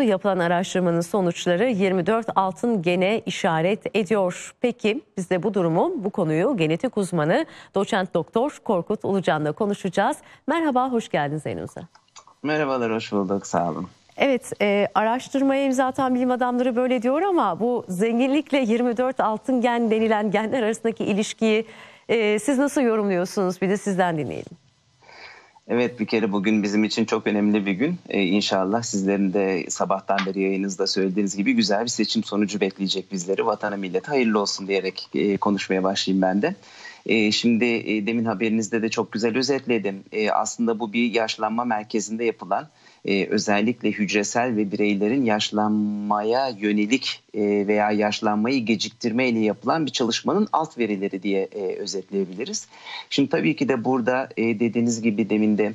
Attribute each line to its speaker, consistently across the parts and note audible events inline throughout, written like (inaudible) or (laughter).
Speaker 1: Yapılan araştırmanın sonuçları 24 altın gene işaret ediyor. Peki biz de bu durumu, bu konuyu genetik uzmanı doçent doktor Korkut Ulucan'la konuşacağız. Merhaba, hoş geldiniz Zeynuz'a.
Speaker 2: Merhabalar, hoş bulduk. Sağ olun.
Speaker 1: Evet, e, araştırmaya imza atan bilim adamları böyle diyor ama bu zenginlikle 24 altın gen denilen genler arasındaki ilişkiyi e, siz nasıl yorumluyorsunuz? Bir de sizden dinleyelim.
Speaker 2: Evet bir kere bugün bizim için çok önemli bir gün. Ee, inşallah sizlerin de sabahtan beri yayınınızda söylediğiniz gibi güzel bir seçim sonucu bekleyecek bizleri. Vatana millet hayırlı olsun diyerek e, konuşmaya başlayayım ben de. E, şimdi e, demin haberinizde de çok güzel özetledim. E, aslında bu bir yaşlanma merkezinde yapılan e, özellikle hücresel ve bireylerin yaşlanmaya yönelik e, veya yaşlanmayı geciktirme ile yapılan bir çalışmanın alt verileri diye özetleyebiliriz. Şimdi tabii ki de burada dediğiniz gibi demin de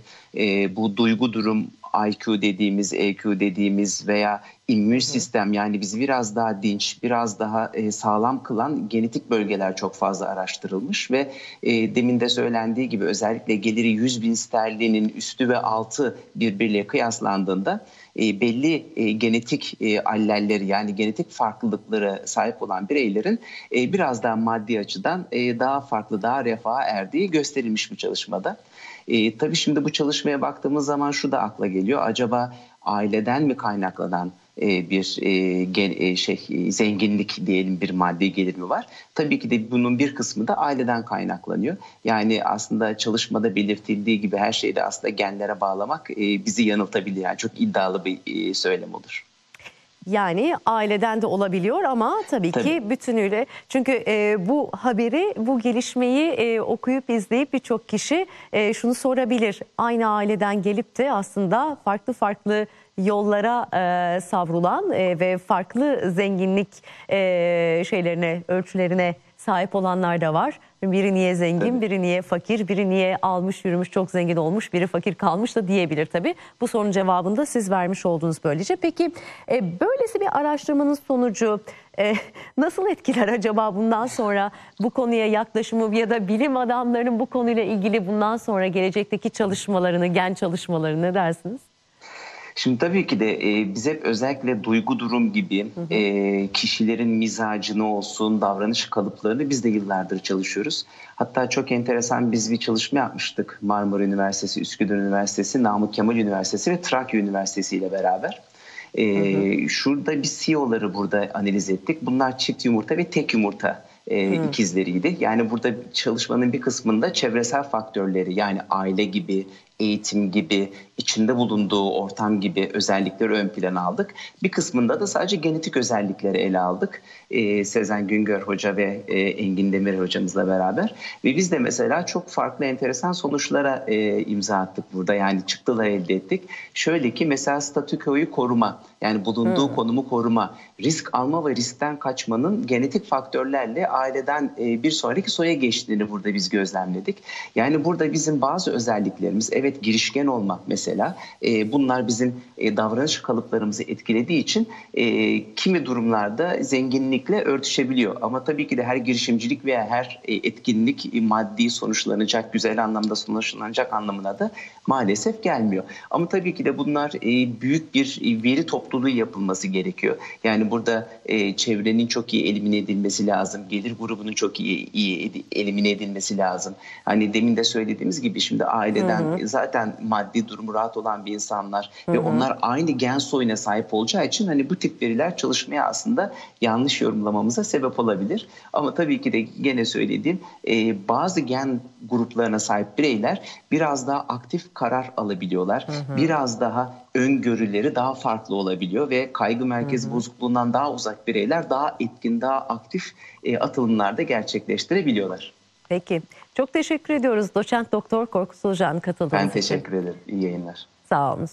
Speaker 2: bu duygu durum IQ dediğimiz, EQ dediğimiz veya immün sistem yani bizi biraz daha dinç, biraz daha e, sağlam kılan genetik bölgeler çok fazla araştırılmış ve e, demin de söylendiği gibi özellikle geliri 100 bin sterlinin üstü ve altı birbiriyle kıyaslandığında e, belli e, genetik e, allelleri yani genetik farklılıkları sahip olan bireylerin biraz daha maddi açıdan daha farklı, daha refaha erdiği gösterilmiş bir çalışmada. E, tabii şimdi bu çalışmaya baktığımız zaman şu da akla geliyor. Acaba aileden mi kaynaklanan e, bir e, e, şey zenginlik diyelim bir maddi gelir mi var? Tabii ki de bunun bir kısmı da aileden kaynaklanıyor. Yani aslında çalışmada belirtildiği gibi her şeyi de aslında genlere bağlamak bizi yanıltabilir. Yani çok iddialı bir söylem olur.
Speaker 1: Yani aileden de olabiliyor ama tabii, tabii. ki bütünüyle. Çünkü e, bu haberi, bu gelişmeyi e, okuyup izleyip birçok kişi e, şunu sorabilir. Aynı aileden gelip de aslında farklı farklı yollara e, savrulan e, ve farklı zenginlik e, şeylerine, ölçülerine sahip olanlar da var. Biri niye zengin, evet. biri niye fakir, biri niye almış yürümüş çok zengin olmuş, biri fakir kalmış da diyebilir tabii. Bu sorunun cevabını da siz vermiş oldunuz böylece. Peki e, böylesi bir araştırmanın sonucu e, (laughs) nasıl etkiler acaba bundan sonra bu konuya yaklaşımı ya da bilim adamlarının bu konuyla ilgili bundan sonra gelecekteki çalışmalarını, gen çalışmalarını ne dersiniz?
Speaker 2: Şimdi tabii ki de e, biz hep özellikle duygu durum gibi hı hı. E, kişilerin mizacını olsun, davranış kalıplarını biz de yıllardır çalışıyoruz. Hatta çok enteresan biz bir çalışma yapmıştık Marmara Üniversitesi, Üsküdar Üniversitesi, Namık Kemal Üniversitesi ve Trakya Üniversitesi ile beraber. E, hı hı. Şurada bir CEO'ları burada analiz ettik. Bunlar çift yumurta ve tek yumurta e, hmm. ikizleriydi. Yani burada çalışmanın bir kısmında çevresel faktörleri yani aile gibi, eğitim gibi, içinde bulunduğu ortam gibi özellikleri ön plana aldık. Bir kısmında da sadece genetik özellikleri ele aldık. E, Sezen Güngör Hoca ve e, Engin Demir hocamızla beraber. Ve biz de mesela çok farklı enteresan sonuçlara e, imza attık burada. Yani çıktılar elde ettik. Şöyle ki mesela statükoyu koruma yani bulunduğu hmm. konumu koruma, risk alma ve riskten kaçmanın genetik faktörlerle aileden e, bir sonraki soya geçtiğini burada biz gözlemledik. Yani burada bizim bazı özelliklerimiz evet girişken olmak mesela e, bunlar bizim e, davranış kalıplarımızı etkilediği için kimi durumlarda zenginlikle örtüşebiliyor. Ama tabii ki de her girişimcilik veya her etkinlik maddi sonuçlanacak, güzel anlamda sonuçlanacak anlamına da maalesef gelmiyor. Ama tabii ki de bunlar büyük bir veri topluluğu yapılması gerekiyor. Yani burada e, çevrenin çok iyi elimine edilmesi lazım. Gelir grubunun çok iyi, iyi elimine edilmesi lazım. Hani demin de söylediğimiz gibi şimdi aileden hı hı. zaten maddi durumu rahat olan bir insanlar hı hı. ve onlar aynı gen soyuna sahip olacağı için hani bu tip veriler çalışmaya aslında yanlış yorumlamamıza sebep olabilir. Ama tabii ki de gene söylediğim e, bazı gen gruplarına sahip bireyler biraz daha aktif karar alabiliyorlar. Hı hı. Biraz daha öngörüleri daha farklı olabiliyor ve kaygı merkezi hı hı. bozukluğundan daha uzak bireyler daha etkin, daha aktif e, atılımlarda gerçekleştirebiliyorlar.
Speaker 1: Peki. Çok teşekkür ediyoruz. Doçent Doktor Korkut Solucan katıldığınız
Speaker 2: Ben teşekkür ederim. İyi yayınlar.
Speaker 1: Sağ olun.